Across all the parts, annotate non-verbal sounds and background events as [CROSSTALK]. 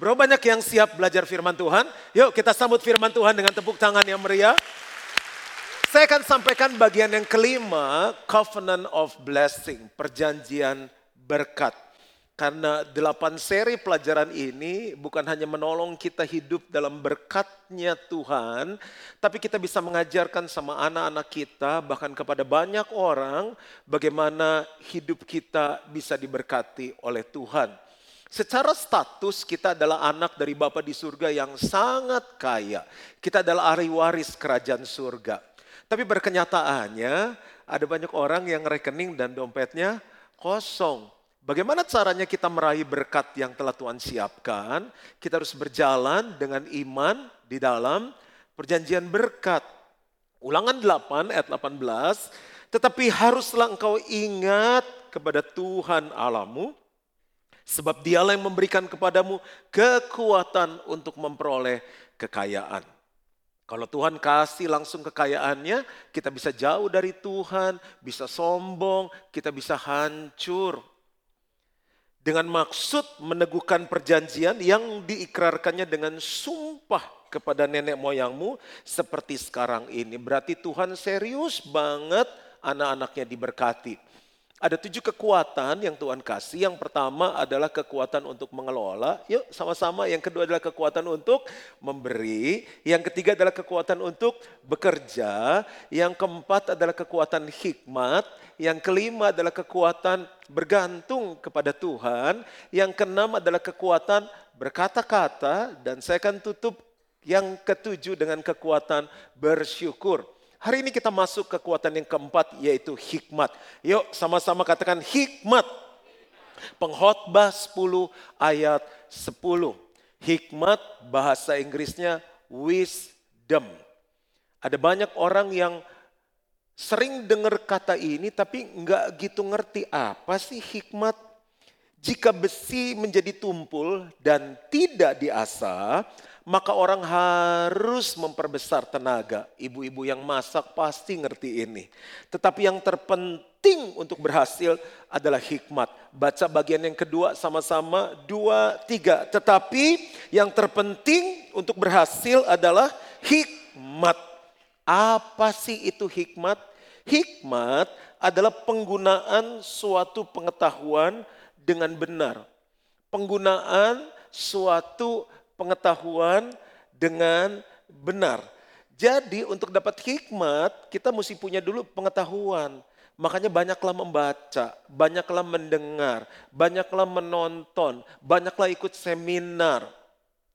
Bro banyak yang siap belajar firman Tuhan? Yuk kita sambut firman Tuhan dengan tepuk tangan yang meriah. Saya akan sampaikan bagian yang kelima, Covenant of Blessing, perjanjian berkat. Karena delapan seri pelajaran ini bukan hanya menolong kita hidup dalam berkatnya Tuhan, tapi kita bisa mengajarkan sama anak-anak kita, bahkan kepada banyak orang, bagaimana hidup kita bisa diberkati oleh Tuhan. Secara status kita adalah anak dari Bapa di surga yang sangat kaya. Kita adalah ahli waris kerajaan surga. Tapi berkenyataannya ada banyak orang yang rekening dan dompetnya kosong. Bagaimana caranya kita meraih berkat yang telah Tuhan siapkan? Kita harus berjalan dengan iman di dalam perjanjian berkat. Ulangan 8 ayat 18, tetapi haruslah engkau ingat kepada Tuhan Allahmu Sebab dialah yang memberikan kepadamu kekuatan untuk memperoleh kekayaan. Kalau Tuhan kasih langsung kekayaannya, kita bisa jauh dari Tuhan, bisa sombong, kita bisa hancur. Dengan maksud meneguhkan perjanjian yang diikrarkannya dengan sumpah kepada nenek moyangmu seperti sekarang ini. Berarti Tuhan serius banget anak-anaknya diberkati. Ada tujuh kekuatan yang Tuhan kasih. Yang pertama adalah kekuatan untuk mengelola. Yuk sama-sama. Yang kedua adalah kekuatan untuk memberi. Yang ketiga adalah kekuatan untuk bekerja. Yang keempat adalah kekuatan hikmat. Yang kelima adalah kekuatan bergantung kepada Tuhan. Yang keenam adalah kekuatan berkata-kata. Dan saya akan tutup yang ketujuh dengan kekuatan bersyukur. Hari ini kita masuk kekuatan yang keempat yaitu hikmat. Yuk sama-sama katakan hikmat. Pengkhotbah 10 ayat 10. Hikmat bahasa Inggrisnya wisdom. Ada banyak orang yang sering dengar kata ini tapi nggak gitu ngerti apa sih hikmat. Jika besi menjadi tumpul dan tidak diasah, maka orang harus memperbesar tenaga. Ibu-ibu yang masak pasti ngerti ini. Tetapi yang terpenting untuk berhasil adalah hikmat. Baca bagian yang kedua sama-sama, dua, tiga. Tetapi yang terpenting untuk berhasil adalah hikmat. Apa sih itu hikmat? Hikmat adalah penggunaan suatu pengetahuan dengan benar. Penggunaan suatu pengetahuan dengan benar. Jadi untuk dapat hikmat kita mesti punya dulu pengetahuan. Makanya banyaklah membaca, banyaklah mendengar, banyaklah menonton, banyaklah ikut seminar.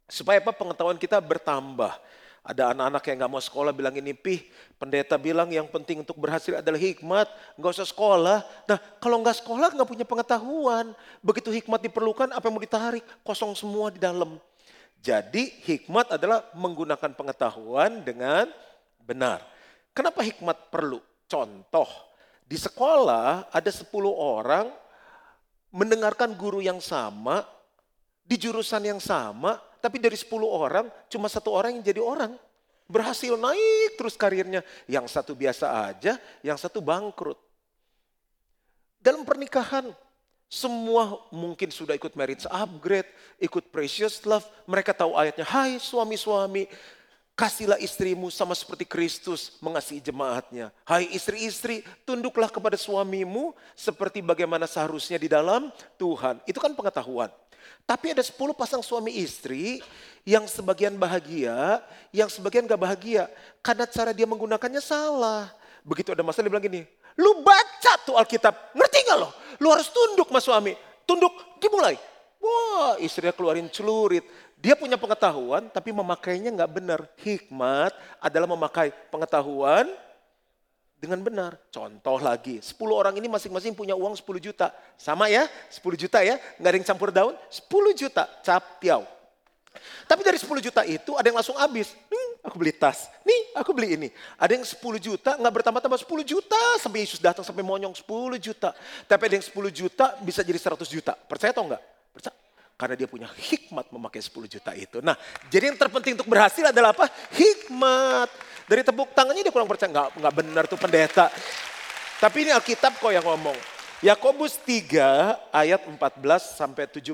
Supaya apa pengetahuan kita bertambah. Ada anak-anak yang gak mau sekolah bilang ini, pih pendeta bilang yang penting untuk berhasil adalah hikmat, gak usah sekolah. Nah kalau gak sekolah gak punya pengetahuan, begitu hikmat diperlukan apa yang mau ditarik, kosong semua di dalam. Jadi hikmat adalah menggunakan pengetahuan dengan benar. Kenapa hikmat perlu? Contoh, di sekolah ada 10 orang mendengarkan guru yang sama, di jurusan yang sama, tapi dari 10 orang cuma satu orang yang jadi orang. Berhasil naik terus karirnya. Yang satu biasa aja, yang satu bangkrut. Dalam pernikahan, semua mungkin sudah ikut marriage upgrade, ikut precious love. Mereka tahu ayatnya, hai suami-suami, kasihlah istrimu sama seperti Kristus mengasihi jemaatnya. Hai istri-istri, tunduklah kepada suamimu seperti bagaimana seharusnya di dalam Tuhan. Itu kan pengetahuan. Tapi ada 10 pasang suami istri yang sebagian bahagia, yang sebagian gak bahagia. Karena cara dia menggunakannya salah. Begitu ada masalah dia bilang gini, lu baca tuh Alkitab, ngerti gak lo? Lu harus tunduk mas suami, tunduk dimulai. Wah istrinya keluarin celurit. Dia punya pengetahuan tapi memakainya gak benar. Hikmat adalah memakai pengetahuan dengan benar. Contoh lagi, 10 orang ini masing-masing punya uang 10 juta. Sama ya, 10 juta ya, nggak ada yang campur daun, 10 juta cap tiau. Tapi dari 10 juta itu ada yang langsung habis. Hmm, aku beli tas. Nih, aku beli ini. Ada yang 10 juta, nggak bertambah-tambah 10 juta. Sampai Yesus datang sampai monyong 10 juta. Tapi ada yang 10 juta bisa jadi 100 juta. Percaya atau enggak? Percaya. Karena dia punya hikmat memakai 10 juta itu. Nah, jadi yang terpenting untuk berhasil adalah apa? Hikmat. Dari tepuk tangannya dia kurang percaya. Enggak, enggak benar tuh pendeta. Tapi ini Alkitab kok yang ngomong. Yakobus 3 ayat 14 sampai 17.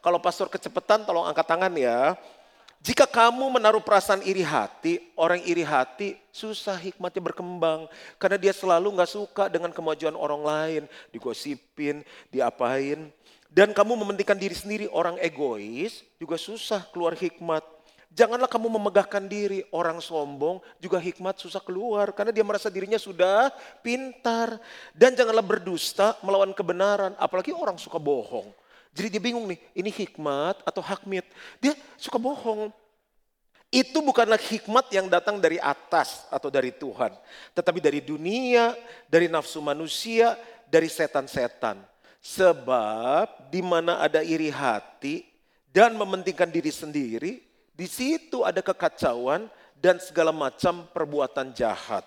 Kalau pastor kecepatan tolong angkat tangan ya. Jika kamu menaruh perasaan iri hati, orang iri hati susah hikmatnya berkembang. Karena dia selalu gak suka dengan kemajuan orang lain. Digosipin, diapain. Dan kamu mementingkan diri sendiri, orang egois juga susah keluar hikmat. Janganlah kamu memegahkan diri, orang sombong juga hikmat susah keluar. Karena dia merasa dirinya sudah pintar. Dan janganlah berdusta melawan kebenaran, apalagi orang suka bohong. Jadi dia bingung nih, ini hikmat atau hakmit. Dia suka bohong. Itu bukanlah hikmat yang datang dari atas atau dari Tuhan. Tetapi dari dunia, dari nafsu manusia, dari setan-setan. Sebab di mana ada iri hati dan mementingkan diri sendiri, di situ ada kekacauan dan segala macam perbuatan jahat.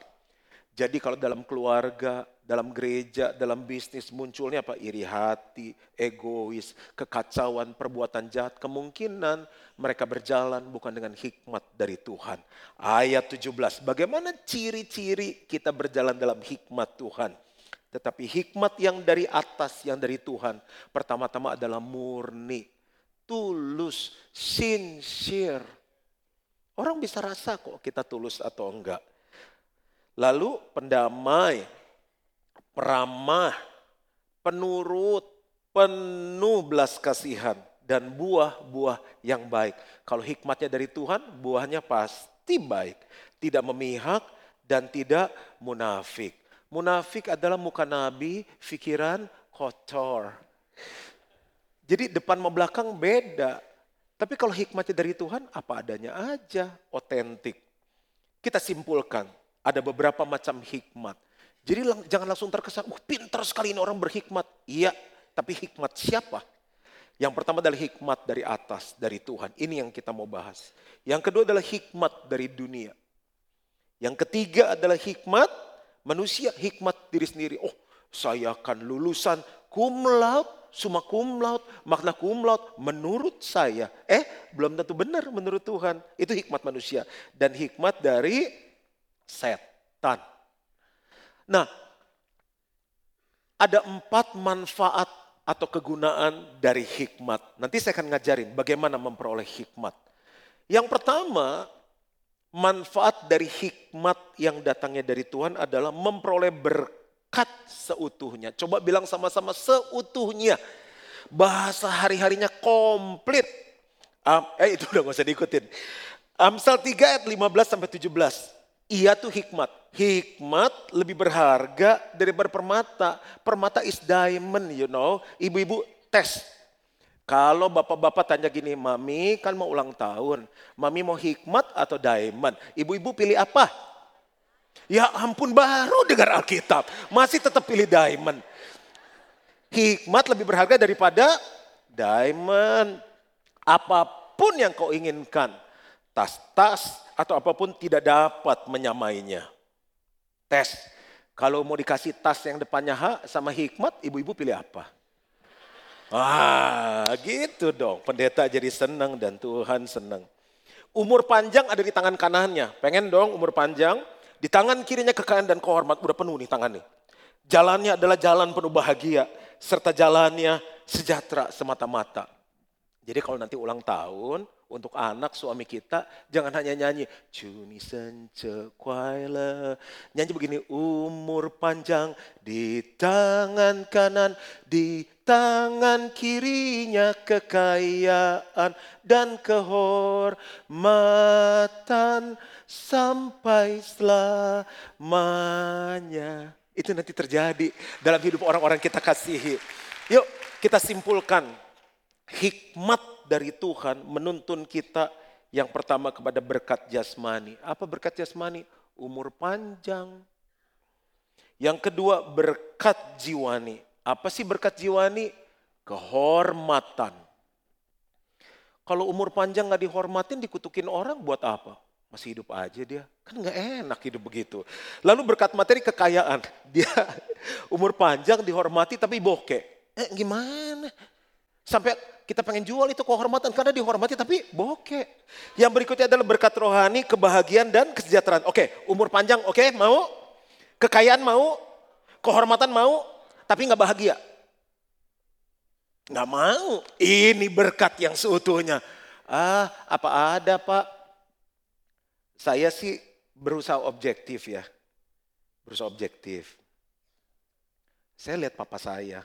Jadi kalau dalam keluarga, dalam gereja, dalam bisnis munculnya apa? Iri hati, egois, kekacauan, perbuatan jahat. Kemungkinan mereka berjalan bukan dengan hikmat dari Tuhan. Ayat 17, bagaimana ciri-ciri kita berjalan dalam hikmat Tuhan? Tetapi hikmat yang dari atas, yang dari Tuhan, pertama-tama adalah murni, tulus, sincere. Orang bisa rasa kok kita tulus atau enggak. Lalu pendamai, peramah, penurut, penuh belas kasihan dan buah-buah yang baik. Kalau hikmatnya dari Tuhan, buahnya pasti baik. Tidak memihak dan tidak munafik. Munafik adalah muka nabi, pikiran kotor. Jadi depan mau belakang beda. Tapi kalau hikmatnya dari Tuhan, apa adanya aja, otentik. Kita simpulkan, ada beberapa macam hikmat. Jadi lang, jangan langsung terkesan, wah pintar sekali ini orang berhikmat. Iya, tapi hikmat siapa? Yang pertama adalah hikmat dari atas, dari Tuhan. Ini yang kita mau bahas. Yang kedua adalah hikmat dari dunia. Yang ketiga adalah hikmat manusia, hikmat diri sendiri. Oh, saya akan lulusan cum laude, summa cum laude, makna cum laude menurut saya. Eh, belum tentu benar menurut Tuhan. Itu hikmat manusia. Dan hikmat dari setan. Nah, ada empat manfaat atau kegunaan dari hikmat. Nanti saya akan ngajarin bagaimana memperoleh hikmat. Yang pertama, manfaat dari hikmat yang datangnya dari Tuhan adalah memperoleh berkat seutuhnya. Coba bilang sama-sama seutuhnya. Bahasa hari-harinya komplit. Um, eh itu udah gak usah diikutin. Amsal 3 ayat 15 sampai 17. Ia tuh hikmat. Hikmat lebih berharga daripada permata. Permata is diamond, you know. Ibu-ibu tes. Kalau bapak-bapak tanya gini, mami kan mau ulang tahun. Mami mau hikmat atau diamond? Ibu-ibu pilih apa? Ya ampun baru dengar Alkitab. Masih tetap pilih diamond. Hikmat lebih berharga daripada diamond. Apa pun yang kau inginkan. Tas-tas, atau apa pun tidak dapat menyamainya. Tes. Kalau mau dikasih tas yang depannya H sama hikmat, ibu-ibu pilih apa? Ah, gitu dong. Pendeta jadi senang dan Tuhan senang. Umur panjang ada di tangan kanannya. Pengen dong umur panjang. Di tangan kirinya kekayaan dan kehormat. Udah penuh nih tangannya. Jalannya adalah jalan penuh bahagia. Serta jalannya sejahtera semata-mata. Jadi kalau nanti ulang tahun, untuk anak suami kita jangan hanya nyanyi Cuni sence kuaile. Nyanyi begini umur panjang di tangan kanan di tangan kirinya kekayaan dan kehormatan sampai selamanya. Itu nanti terjadi dalam hidup orang-orang kita kasihi. Yuk kita simpulkan hikmat dari Tuhan menuntun kita yang pertama kepada berkat jasmani. Apa berkat jasmani? Umur panjang. Yang kedua berkat jiwani. Apa sih berkat jiwani? Kehormatan. Kalau umur panjang nggak dihormatin, dikutukin orang buat apa? Masih hidup aja dia. Kan nggak enak hidup begitu. Lalu berkat materi kekayaan. [LAUGHS] Dia umur panjang dihormati tapi bokeh. Eh gimana? Sampai kita pengen jual itu kehormatan karena dihormati tapi bokeh. Yang berikutnya adalah berkat rohani, kebahagiaan dan kesejahteraan. Oke, umur panjang oke, mau? Kekayaan mau? Kehormatan mau? tapi nggak bahagia. Nggak mau. Ini berkat yang seutuhnya. Ah, apa ada pak? Saya sih berusaha objektif ya. Berusaha objektif. Saya lihat papa saya.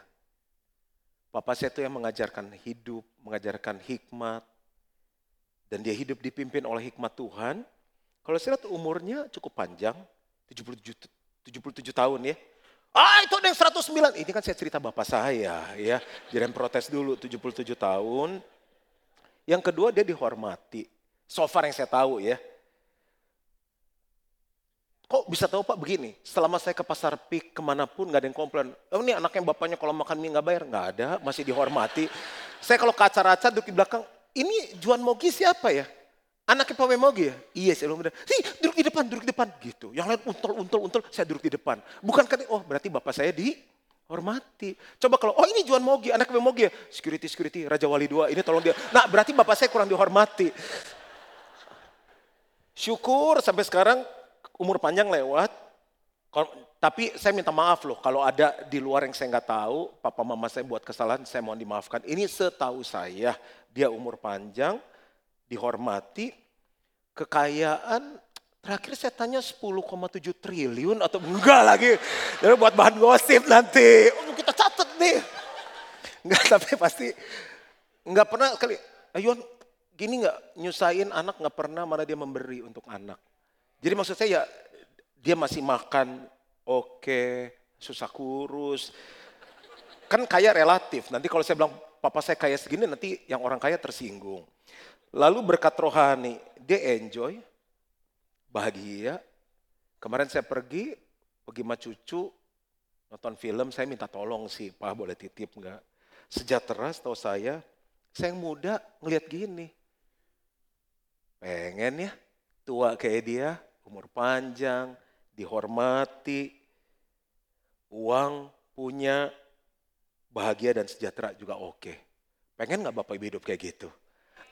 Papa saya itu yang mengajarkan hidup, mengajarkan hikmat. Dan dia hidup dipimpin oleh hikmat Tuhan. Kalau saya lihat umurnya cukup panjang, 77, 77 tahun ya. Ah itu ada yang 109. Ini kan saya cerita bapak saya ya. Jangan protes dulu 77 tahun. Yang kedua dia dihormati. So far yang saya tahu ya. Kok bisa tahu Pak begini? Selama saya ke pasar pik ke mana pun nggak ada yang komplain. Oh ini anaknya bapaknya kalau makan mie nggak bayar nggak ada, masih dihormati. Saya kalau ke acara-acara duduk di belakang, ini Juan Mogi siapa ya? Anaknya Pak Mogi ya? Iya saya bilang, sih duduk di depan, duduk di depan gitu. Yang lain untul, untul, untul, saya duduk di depan. Bukan kan, oh berarti bapak saya dihormati. Coba kalau, oh ini Juan Mogi, anak Pak Mogi ya? Security, security, Raja Wali dua, ini tolong dia. Nah berarti bapak saya kurang dihormati. Syukur sampai sekarang umur panjang lewat, tapi saya minta maaf loh kalau ada di luar yang saya nggak tahu, papa mama saya buat kesalahan, saya mohon dimaafkan. Ini setahu saya, dia umur panjang, dihormati, kekayaan terakhir saya tanya 10,7 triliun atau enggak lagi. Jadi buat bahan gosip nanti. Oh, kita catat nih. Enggak, [LAUGHS] tapi pasti enggak pernah kali. Ayuan gini enggak nyusahin anak enggak pernah mana dia memberi untuk anak. Jadi maksud saya ya dia masih makan oke, okay, susah kurus. Kan kaya relatif. Nanti kalau saya bilang papa saya kaya segini nanti yang orang kaya tersinggung. Lalu berkat rohani, dia enjoy, bahagia. Kemarin saya pergi, pergi sama cucu, nonton film, saya minta tolong sih, Pak boleh titip enggak? Sejahtera setahu saya, saya yang muda ngelihat gini. Pengen ya, tua kayak dia, umur panjang, dihormati, uang punya, bahagia dan sejahtera juga oke. Pengen nggak Bapak Ibu hidup kayak gitu?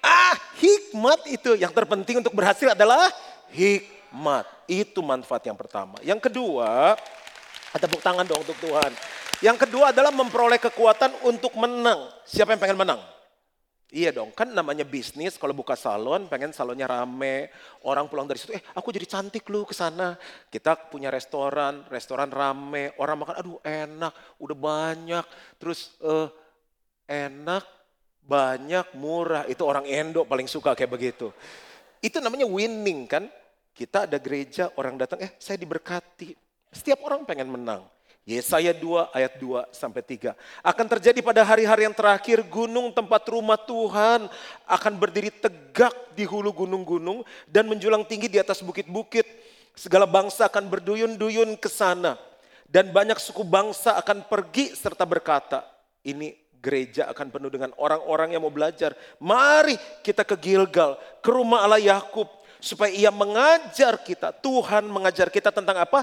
Ah, hikmat itu yang terpenting untuk berhasil adalah hikmat. Itu manfaat yang pertama. Yang kedua, ada tepuk tangan dong untuk Tuhan. Yang kedua adalah memperoleh kekuatan untuk menang. Siapa yang pengen menang? Iya dong, kan namanya bisnis kalau buka salon pengen salonnya rame, orang pulang dari situ, eh aku jadi cantik lu ke sana. Kita punya restoran, restoran rame, orang makan aduh enak, udah banyak, terus uh, enak, banyak, murah. Itu orang Indo paling suka kayak begitu. Itu namanya winning kan. Kita ada gereja, orang datang, eh saya diberkati. Setiap orang pengen menang. Yesaya 2 ayat 2 sampai 3. Akan terjadi pada hari-hari yang terakhir gunung tempat rumah Tuhan akan berdiri tegak di hulu gunung-gunung dan menjulang tinggi di atas bukit-bukit. Segala bangsa akan berduyun-duyun ke sana dan banyak suku bangsa akan pergi serta berkata, ini gereja akan penuh dengan orang-orang yang mau belajar. Mari kita ke Gilgal, ke rumah Allah Yakub supaya ia mengajar kita. Tuhan mengajar kita tentang apa?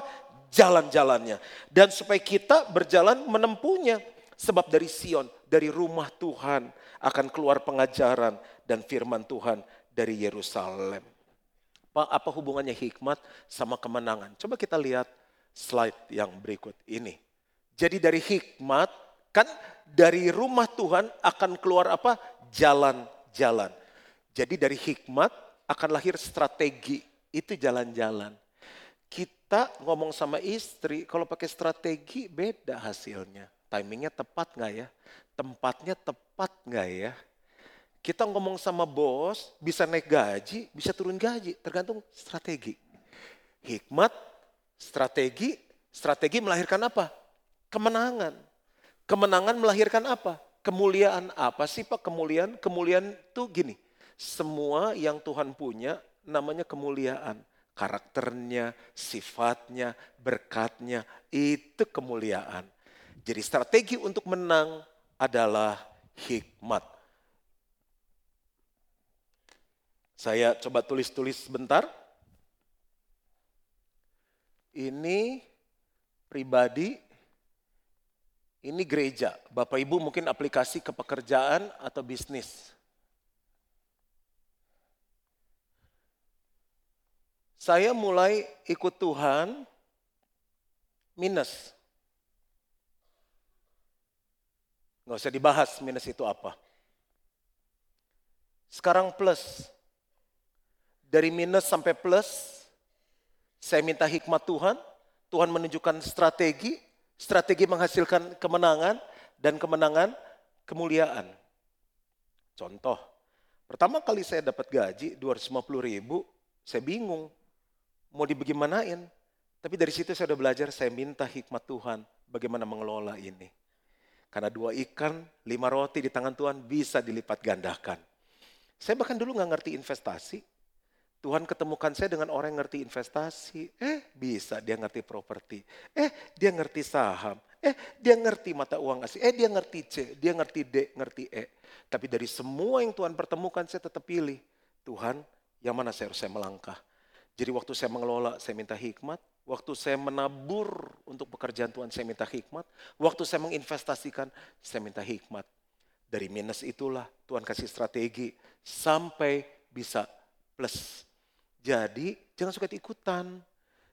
Jalan-jalannya. Dan supaya kita berjalan menempuhnya. Sebab dari Sion, dari rumah Tuhan akan keluar pengajaran dan firman Tuhan dari Yerusalem. Pak, apa hubungannya hikmat sama kemenangan? Coba kita lihat slide yang berikut ini. Jadi dari hikmat, kan dari rumah Tuhan akan keluar apa? Jalan-jalan. Jadi dari hikmat akan lahir strategi, itu jalan-jalan. Kita ngomong sama istri, kalau pakai strategi beda hasilnya. Timingnya tepat nggak ya? Tempatnya tepat nggak ya? Kita ngomong sama bos, bisa naik gaji, bisa turun gaji, tergantung strategi. Hikmat, strategi, strategi melahirkan apa? Kemenangan. Kemenangan melahirkan apa? Kemuliaan apa sih Pak kemuliaan? Kemuliaan tuh gini, semua yang Tuhan punya namanya kemuliaan karakternya, sifatnya, berkatnya, itu kemuliaan. Jadi strategi untuk menang adalah hikmat. Saya coba tulis-tulis sebentar. Ini pribadi, ini gereja. Bapak Ibu mungkin aplikasi ke pekerjaan atau bisnis. Saya mulai ikut Tuhan minus. Nggak usah dibahas minus itu apa. Sekarang plus. Dari minus sampai plus, saya minta hikmat Tuhan. Tuhan menunjukkan strategi. Strategi menghasilkan kemenangan dan kemenangan kemuliaan. Contoh, pertama kali saya dapat gaji 250 ribu, saya bingung. Mau dibagaimanain. Tapi dari situ saya sudah belajar, saya minta hikmat Tuhan bagaimana mengelola ini. Karena dua ikan, lima roti di tangan Tuhan bisa dilipat gandakan. Saya bahkan dulu nggak ngerti investasi. Tuhan ketemukan saya dengan orang yang ngerti investasi. Eh, bisa dia ngerti properti. Eh, dia ngerti saham. Eh, dia ngerti mata uang asing. Eh, dia ngerti C, dia ngerti D, ngerti E. Tapi dari semua yang Tuhan pertemukan, saya tetap pilih. Tuhan, yang mana saya harus saya melangkah. Jadi waktu saya mengelola, saya minta hikmat. Waktu saya menabur untuk pekerjaan Tuhan, saya minta hikmat. Waktu saya menginvestasikan, saya minta hikmat. Dari minus itulah Tuhan kasih strategi sampai bisa plus. Jadi jangan suka ikutan.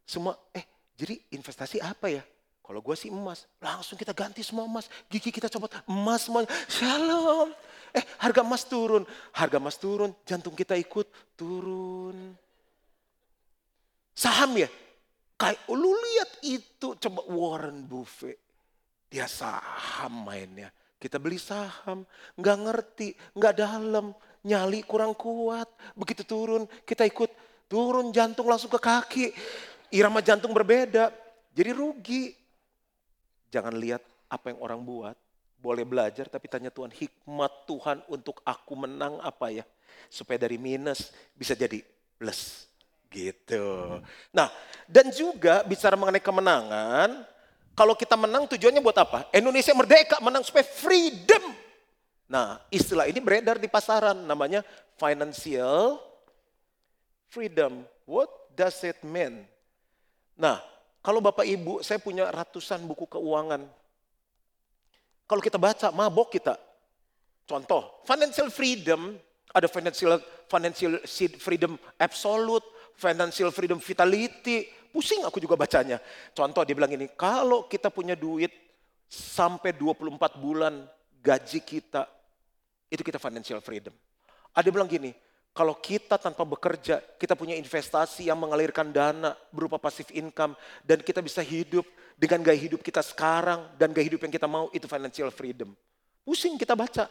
Semua, eh jadi investasi apa ya? Kalau gue sih emas, langsung kita ganti semua emas. Gigi kita copot emas semua. Shalom. Eh harga emas turun. Harga emas turun, jantung kita ikut turun. Saham ya? Kayak lu lihat itu, coba Warren Buffett. Dia saham mainnya. Kita beli saham, nggak ngerti, nggak dalam, nyali kurang kuat. Begitu turun, kita ikut turun jantung langsung ke kaki. Irama jantung berbeda, jadi rugi. Jangan lihat apa yang orang buat. Boleh belajar tapi tanya Tuhan hikmat Tuhan untuk aku menang apa ya. Supaya dari minus bisa jadi plus. Gitu. Nah dan juga bicara mengenai kemenangan. Kalau kita menang tujuannya buat apa? Indonesia merdeka menang supaya freedom. Nah istilah ini beredar di pasaran namanya financial freedom. What does it mean? Nah kalau Bapak Ibu, saya punya ratusan buku keuangan. Kalau kita baca, mabok kita. Contoh, financial freedom, ada financial financial freedom absolute, financial freedom vitality. Pusing aku juga bacanya. Contoh dia bilang ini, kalau kita punya duit sampai 24 bulan gaji kita, itu kita financial freedom. Ada bilang gini, kalau kita tanpa bekerja, kita punya investasi yang mengalirkan dana berupa pasif income dan kita bisa hidup dengan gaya hidup kita sekarang dan gaya hidup yang kita mau itu financial freedom. Pusing kita baca.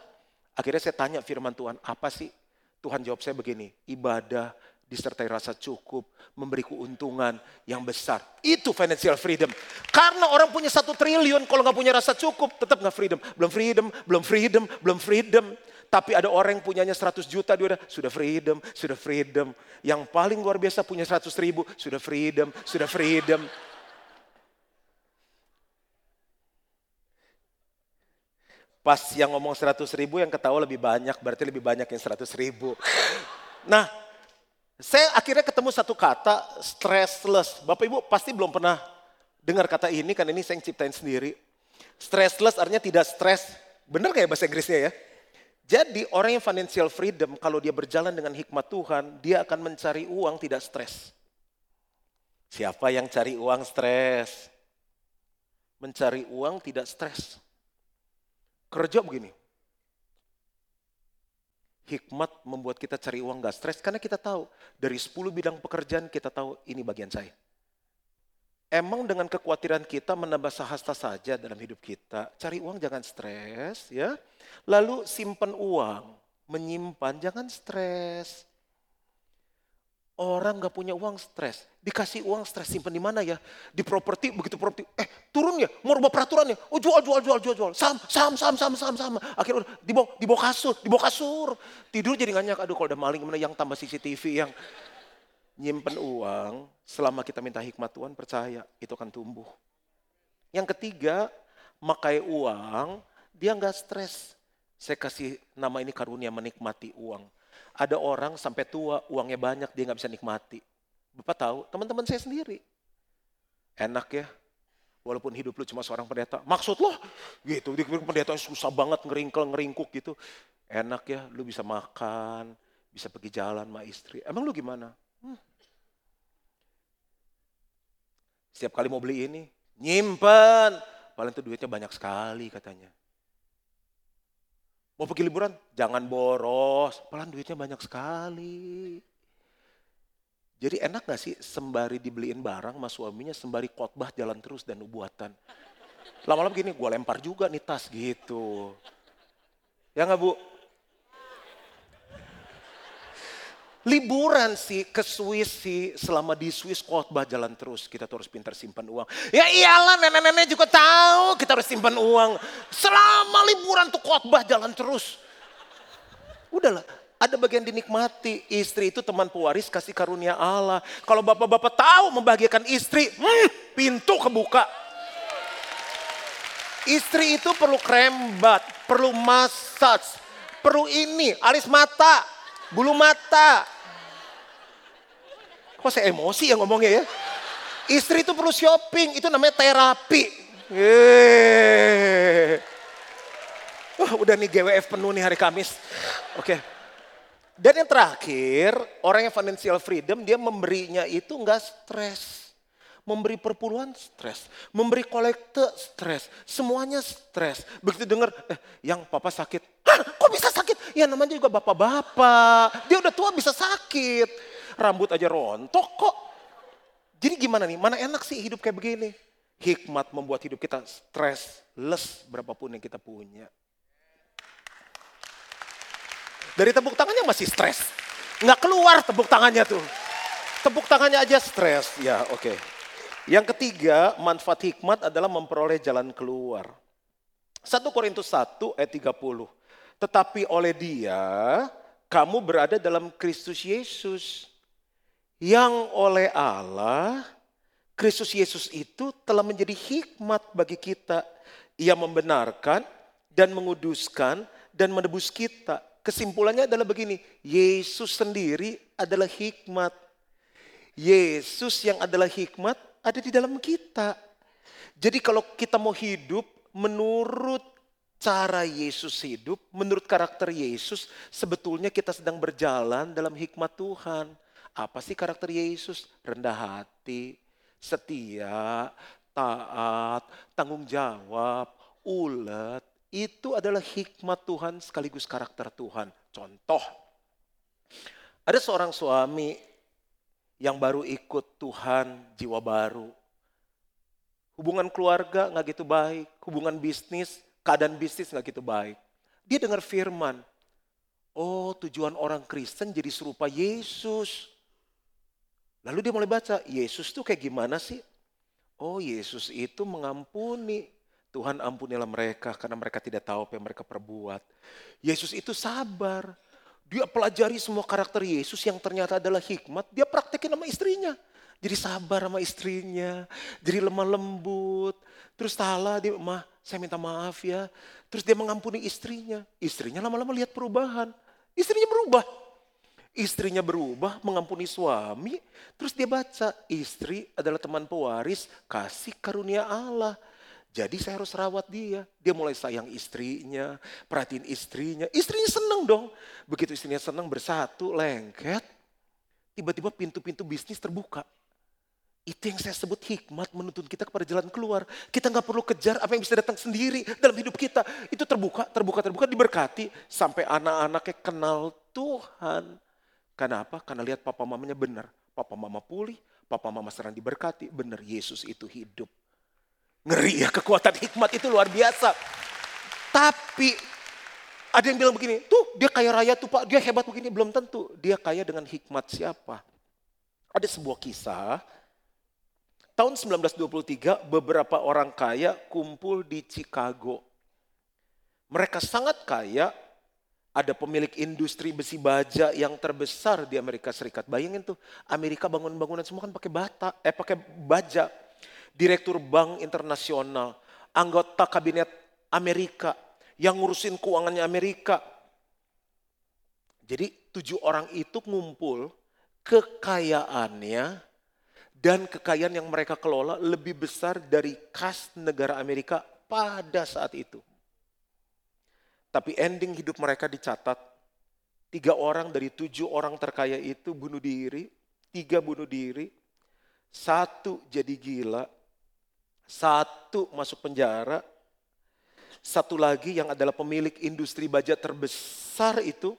Akhirnya saya tanya firman Tuhan, apa sih? Tuhan jawab saya begini, ibadah disertai rasa cukup, memberi keuntungan yang besar. Itu financial freedom. Karena orang punya satu triliun, kalau nggak punya rasa cukup, tetap nggak freedom. Belum freedom, belum freedom, belum freedom. Tapi ada orang yang punyanya 100 juta, dia udah, sudah freedom, sudah freedom. Yang paling luar biasa punya 100 ribu, sudah freedom, sudah freedom. Pas yang ngomong 100 ribu yang ketawa lebih banyak, berarti lebih banyak yang 100 ribu. Nah, saya akhirnya ketemu satu kata, stressless. Bapak Ibu pasti belum pernah dengar kata ini, kan ini saya yang ciptain sendiri. Stressless artinya tidak stres. Benar kayak bahasa Inggrisnya ya? Jadi orang yang financial freedom kalau dia berjalan dengan hikmat Tuhan, dia akan mencari uang tidak stres. Siapa yang cari uang stres? Mencari uang tidak stres. Kerja begini. Hikmat membuat kita cari uang gak stres karena kita tahu dari 10 bidang pekerjaan kita tahu ini bagian saya. Emang dengan kekhawatiran kita menambah sahasta saja dalam hidup kita, cari uang jangan stres ya. Lalu simpan uang, menyimpan, jangan stres. Orang gak punya uang stres. Dikasih uang stres simpan di mana ya? Di properti, begitu properti. Eh turun ya, mau rubah peraturannya. Oh jual, jual, jual, jual, jual. Sam, sam, sam, sam, sam, sam. Akhirnya dibawa, dibawa kasur, dibawa kasur. Tidur jadi nganyak, aduh kalau ada maling mana yang tambah CCTV yang nyimpen uang. Selama kita minta hikmat Tuhan percaya itu akan tumbuh. Yang ketiga, makai uang dia nggak stres. Saya kasih nama ini karunia menikmati uang. Ada orang sampai tua uangnya banyak dia nggak bisa nikmati. Bapak tahu, teman-teman saya sendiri. Enak ya, walaupun hidup lu cuma seorang pendeta. Maksud lo gitu, pendeta susah banget ngeringkel, ngeringkuk gitu. Enak ya, lu bisa makan, bisa pergi jalan sama istri. Emang lu gimana? Hmm. Setiap kali mau beli ini, nyimpen. Paling tuh duitnya banyak sekali katanya. Mau pergi liburan? Jangan boros. Pelan duitnya banyak sekali. Jadi enak gak sih sembari dibeliin barang sama suaminya, sembari khotbah jalan terus dan nubuatan. Lama-lama gini, gue lempar juga nih tas gitu. Ya nggak bu? Liburan sih ke Swiss sih, selama di Swiss khotbah jalan terus. Kita tuh harus pintar simpan uang. Ya iyalah nenek-nenek juga tahu kita harus simpan uang. Selama liburan tuh khotbah jalan terus. Udahlah, ada bagian dinikmati. Istri itu teman pewaris kasih karunia Allah. Kalau bapak-bapak tahu membahagiakan istri, hmm, pintu kebuka. Istri itu perlu krembat, perlu massage, perlu ini, alis mata, bulu mata. Kok saya emosi ya ngomongnya ya? Istri itu perlu shopping, itu namanya terapi. Oh, udah nih GWF penuh nih hari Kamis. Oke. Dan yang terakhir, orang yang financial freedom, dia memberinya itu enggak stres. Memberi perpuluhan stres, memberi kolekte stres, semuanya stres. Begitu dengar, eh, yang papa sakit, Hah, kok bisa? Ya namanya juga bapak-bapak, dia udah tua bisa sakit. Rambut aja rontok kok. Jadi gimana nih, mana enak sih hidup kayak begini? Hikmat membuat hidup kita stressless berapapun yang kita punya. Dari tepuk tangannya masih stres. Nggak keluar tepuk tangannya tuh. Tepuk tangannya aja stres. Ya oke. Okay. Yang ketiga, manfaat hikmat adalah memperoleh jalan keluar. 1 Korintus 1 ayat 30. Tetapi oleh dia, kamu berada dalam Kristus Yesus. Yang oleh Allah, Kristus Yesus itu telah menjadi hikmat bagi kita. Ia membenarkan dan menguduskan dan menebus kita Kesimpulannya adalah begini, Yesus sendiri adalah hikmat. Yesus yang adalah hikmat ada di dalam kita. Jadi kalau kita mau hidup menurut cara Yesus hidup, menurut karakter Yesus, sebetulnya kita sedang berjalan dalam hikmat Tuhan. Apa sih karakter Yesus? Rendah hati, setia, taat, tanggung jawab, ulet, itu adalah hikmat Tuhan sekaligus karakter Tuhan. Contoh, ada seorang suami yang baru ikut Tuhan jiwa baru. Hubungan keluarga nggak gitu baik, hubungan bisnis, keadaan bisnis nggak gitu baik. Dia dengar firman, oh tujuan orang Kristen jadi serupa Yesus. Lalu dia mulai baca, Yesus tuh kayak gimana sih? Oh Yesus itu mengampuni, Tuhan ampunilah mereka karena mereka tidak tahu apa yang mereka perbuat. Yesus itu sabar. Dia pelajari semua karakter Yesus yang ternyata adalah hikmat. Dia praktekin sama istrinya. Jadi sabar sama istrinya. Jadi lemah lembut. Terus salah dia, mah saya minta maaf ya. Terus dia mengampuni istrinya. Istrinya lama-lama lihat perubahan. Istrinya berubah. Istrinya berubah mengampuni suami. Terus dia baca, istri adalah teman pewaris kasih karunia Allah. Jadi saya harus rawat dia. Dia mulai sayang istrinya, perhatiin istrinya. Istrinya seneng dong. Begitu istrinya seneng bersatu, lengket. Tiba-tiba pintu-pintu bisnis terbuka. Itu yang saya sebut hikmat menuntun kita kepada jalan keluar. Kita nggak perlu kejar apa yang bisa datang sendiri dalam hidup kita. Itu terbuka, terbuka, terbuka, diberkati. Sampai anak-anaknya kenal Tuhan. Kenapa? Karena lihat papa mamanya benar. Papa mama pulih, papa mama serang diberkati. Benar, Yesus itu hidup. Ngeri ya kekuatan hikmat itu luar biasa. Tapi ada yang bilang begini, tuh dia kaya raya tuh pak, dia hebat begini. Belum tentu, dia kaya dengan hikmat siapa. Ada sebuah kisah, tahun 1923 beberapa orang kaya kumpul di Chicago. Mereka sangat kaya, ada pemilik industri besi baja yang terbesar di Amerika Serikat. Bayangin tuh, Amerika bangun-bangunan semua kan pakai bata, eh pakai baja direktur bank internasional, anggota kabinet Amerika, yang ngurusin keuangannya Amerika. Jadi tujuh orang itu ngumpul kekayaannya dan kekayaan yang mereka kelola lebih besar dari kas negara Amerika pada saat itu. Tapi ending hidup mereka dicatat, tiga orang dari tujuh orang terkaya itu bunuh diri, tiga bunuh diri, satu jadi gila, satu masuk penjara, Satu lagi yang adalah pemilik industri baja terbesar itu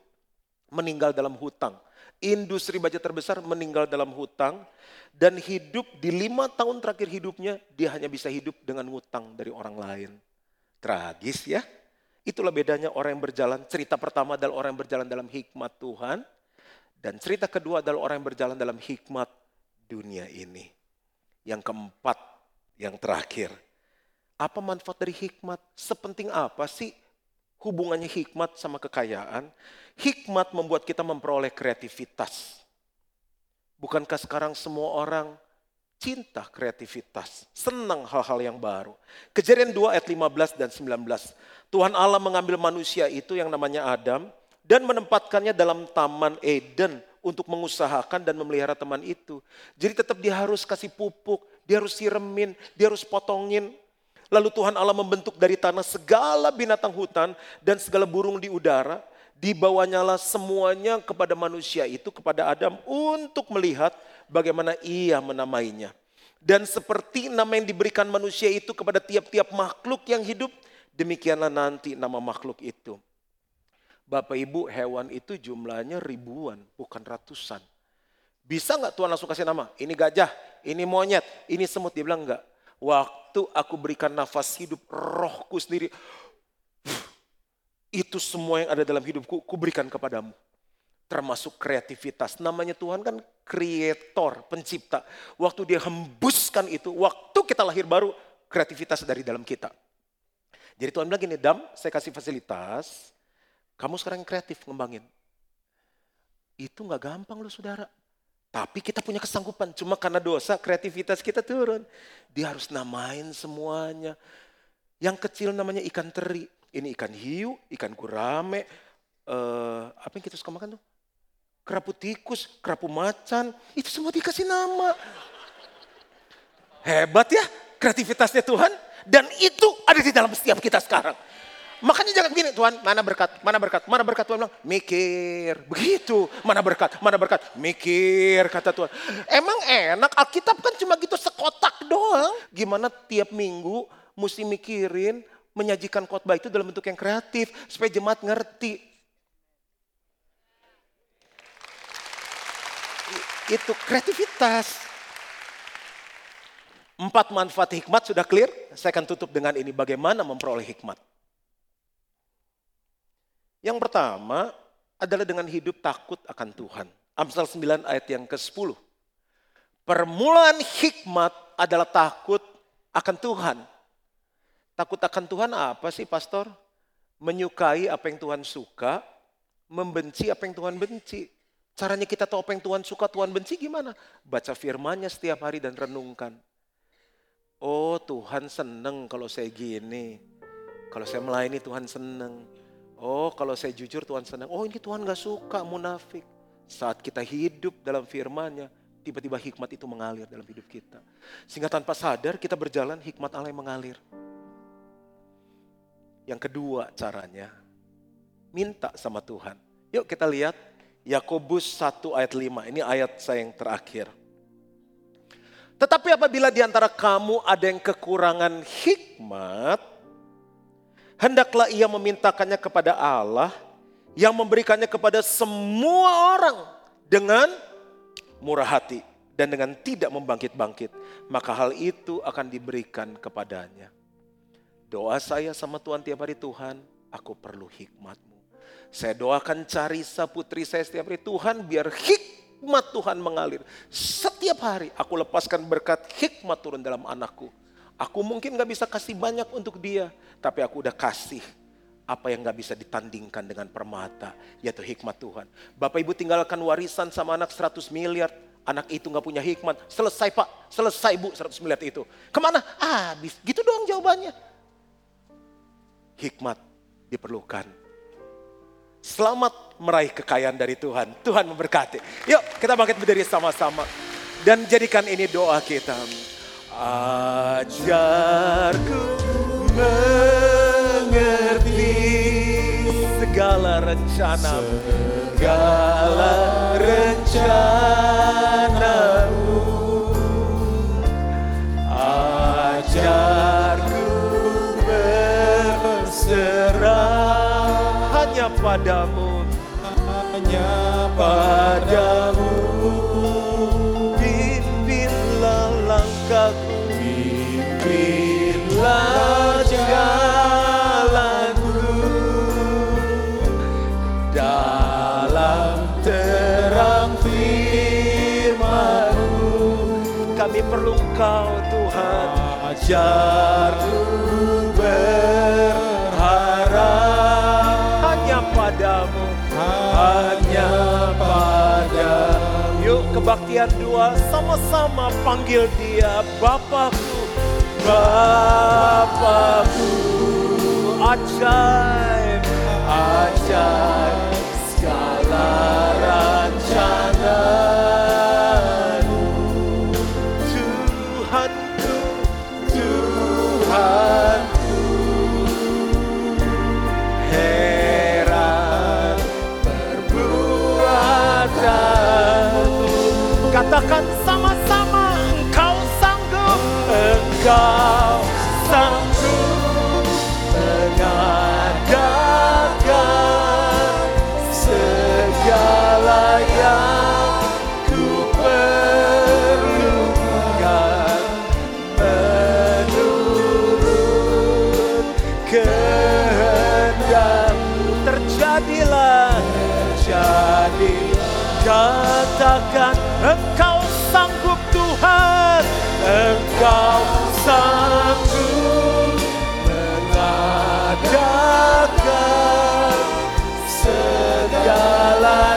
meninggal dalam hutang. Industri baja terbesar meninggal dalam hutang dan hidup di lima tahun terakhir hidupnya dia hanya bisa hidup dengan hutang dari orang lain. Tragis ya. Itulah bedanya orang yang berjalan. Cerita pertama adalah orang yang berjalan dalam hikmat Tuhan. Dan cerita kedua adalah orang yang berjalan dalam hikmat dunia ini. Yang keempat, yang terakhir. Apa manfaat dari hikmat? Sepenting apa sih hubungannya hikmat sama kekayaan? Hikmat membuat kita memperoleh kreativitas. Bukankah sekarang semua orang cinta kreativitas, senang hal-hal yang baru. Kejadian 2 ayat 15 dan 19. Tuhan Allah mengambil manusia itu yang namanya Adam dan menempatkannya dalam taman Eden untuk mengusahakan dan memelihara teman itu. Jadi tetap dia harus kasih pupuk, dia harus siremin, dia harus potongin. Lalu Tuhan Allah membentuk dari tanah segala binatang hutan dan segala burung di udara. Dibawanyalah semuanya kepada manusia itu, kepada Adam untuk melihat bagaimana ia menamainya. Dan seperti nama yang diberikan manusia itu kepada tiap-tiap makhluk yang hidup, demikianlah nanti nama makhluk itu. Bapak Ibu hewan itu jumlahnya ribuan, bukan ratusan. Bisa nggak Tuhan langsung kasih nama? Ini gajah, ini monyet, ini semut. Dia bilang enggak. Waktu aku berikan nafas hidup rohku sendiri. Itu semua yang ada dalam hidupku, ku berikan kepadamu termasuk kreativitas. Namanya Tuhan kan kreator, pencipta. Waktu dia hembuskan itu, waktu kita lahir baru, kreativitas dari dalam kita. Jadi Tuhan bilang gini, Dam, saya kasih fasilitas, kamu sekarang kreatif ngembangin. Itu nggak gampang loh saudara. Tapi kita punya kesanggupan, cuma karena dosa kreativitas kita turun. Dia harus namain semuanya. Yang kecil namanya ikan teri, ini ikan hiu, ikan gurame, uh, apa yang kita suka makan tuh? kerapu tikus, kerapu macan, itu semua dikasih nama. Hebat ya kreativitasnya Tuhan. Dan itu ada di dalam setiap kita sekarang. Makanya jangan begini, Tuhan, mana berkat, mana berkat, mana berkat Tuhan bilang, mikir. Begitu, mana berkat, mana berkat, mikir kata Tuhan. Emang enak, Alkitab kan cuma gitu sekotak doang. Gimana tiap minggu mesti mikirin menyajikan khotbah itu dalam bentuk yang kreatif supaya jemaat ngerti itu kreativitas. Empat manfaat hikmat sudah clear. Saya akan tutup dengan ini bagaimana memperoleh hikmat. Yang pertama adalah dengan hidup takut akan Tuhan. Amsal 9 ayat yang ke-10. Permulaan hikmat adalah takut akan Tuhan. Takut akan Tuhan apa sih pastor? Menyukai apa yang Tuhan suka, membenci apa yang Tuhan benci. Caranya kita tahu apa yang Tuhan suka, Tuhan benci gimana? Baca firmannya setiap hari dan renungkan. Oh Tuhan seneng kalau saya gini. Kalau saya melayani Tuhan seneng. Oh kalau saya jujur Tuhan seneng. Oh ini Tuhan gak suka munafik. Saat kita hidup dalam firmannya, tiba-tiba hikmat itu mengalir dalam hidup kita. Sehingga tanpa sadar kita berjalan hikmat Allah yang mengalir. Yang kedua caranya, minta sama Tuhan. Yuk kita lihat Yakobus 1 ayat 5. Ini ayat saya yang terakhir. Tetapi apabila di antara kamu ada yang kekurangan hikmat, hendaklah ia memintakannya kepada Allah yang memberikannya kepada semua orang dengan murah hati dan dengan tidak membangkit-bangkit, maka hal itu akan diberikan kepadanya. Doa saya sama Tuhan tiap hari, Tuhan, aku perlu hikmat. Saya doakan Carisa putri saya setiap hari. Tuhan biar hikmat Tuhan mengalir. Setiap hari aku lepaskan berkat hikmat turun dalam anakku. Aku mungkin gak bisa kasih banyak untuk dia. Tapi aku udah kasih apa yang gak bisa ditandingkan dengan permata. Yaitu hikmat Tuhan. Bapak ibu tinggalkan warisan sama anak 100 miliar. Anak itu gak punya hikmat. Selesai pak, selesai bu 100 miliar itu. Ke mana? Habis. Gitu doang jawabannya. Hikmat diperlukan Selamat meraih kekayaan dari Tuhan. Tuhan memberkati. Yuk kita bangkit berdiri sama-sama. Dan jadikan ini doa kita. Ajarku mengerti segala rencana. Segala rencanamu. Ajarku bersama padamu, hanya padamu ajarku berharap Hanya padamu, hanya padamu. Yuk kebaktian dua. Sama-sama panggil dia Bapakku, Bapakku. Ajaib, ajaib segala rancangan-Mu katakan sama-sama Engkau sanggup, Engkau sanggup mengadakan segala yang terjadilah jadi Katakan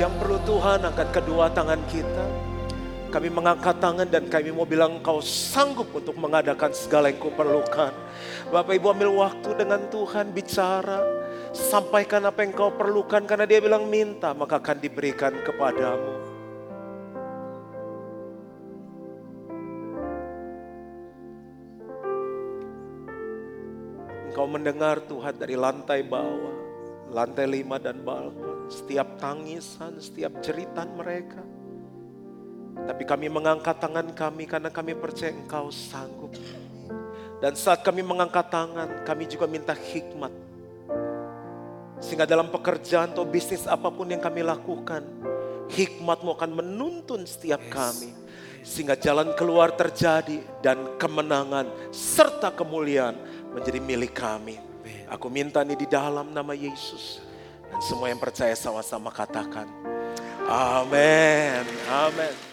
Yang perlu Tuhan angkat kedua tangan kita. Kami mengangkat tangan dan kami mau bilang engkau sanggup untuk mengadakan segala yang kau perlukan. Bapak Ibu ambil waktu dengan Tuhan bicara. Sampaikan apa yang kau perlukan karena dia bilang minta maka akan diberikan kepadamu. Engkau mendengar Tuhan dari lantai bawah, lantai lima dan balkon, setiap tangisan, setiap jeritan mereka. Tapi kami mengangkat tangan kami karena kami percaya Engkau sanggup. Dan saat kami mengangkat tangan, kami juga minta hikmat. Sehingga dalam pekerjaan atau bisnis apa pun yang kami lakukan, hikmatmu akan menuntun setiap kami. Sehingga jalan keluar terjadi dan kemenangan serta kemuliaan menjadi milik kami. Aku minta ini di dalam nama Yesus. Dan semua yang percaya sama-sama katakan. Amin. Amin.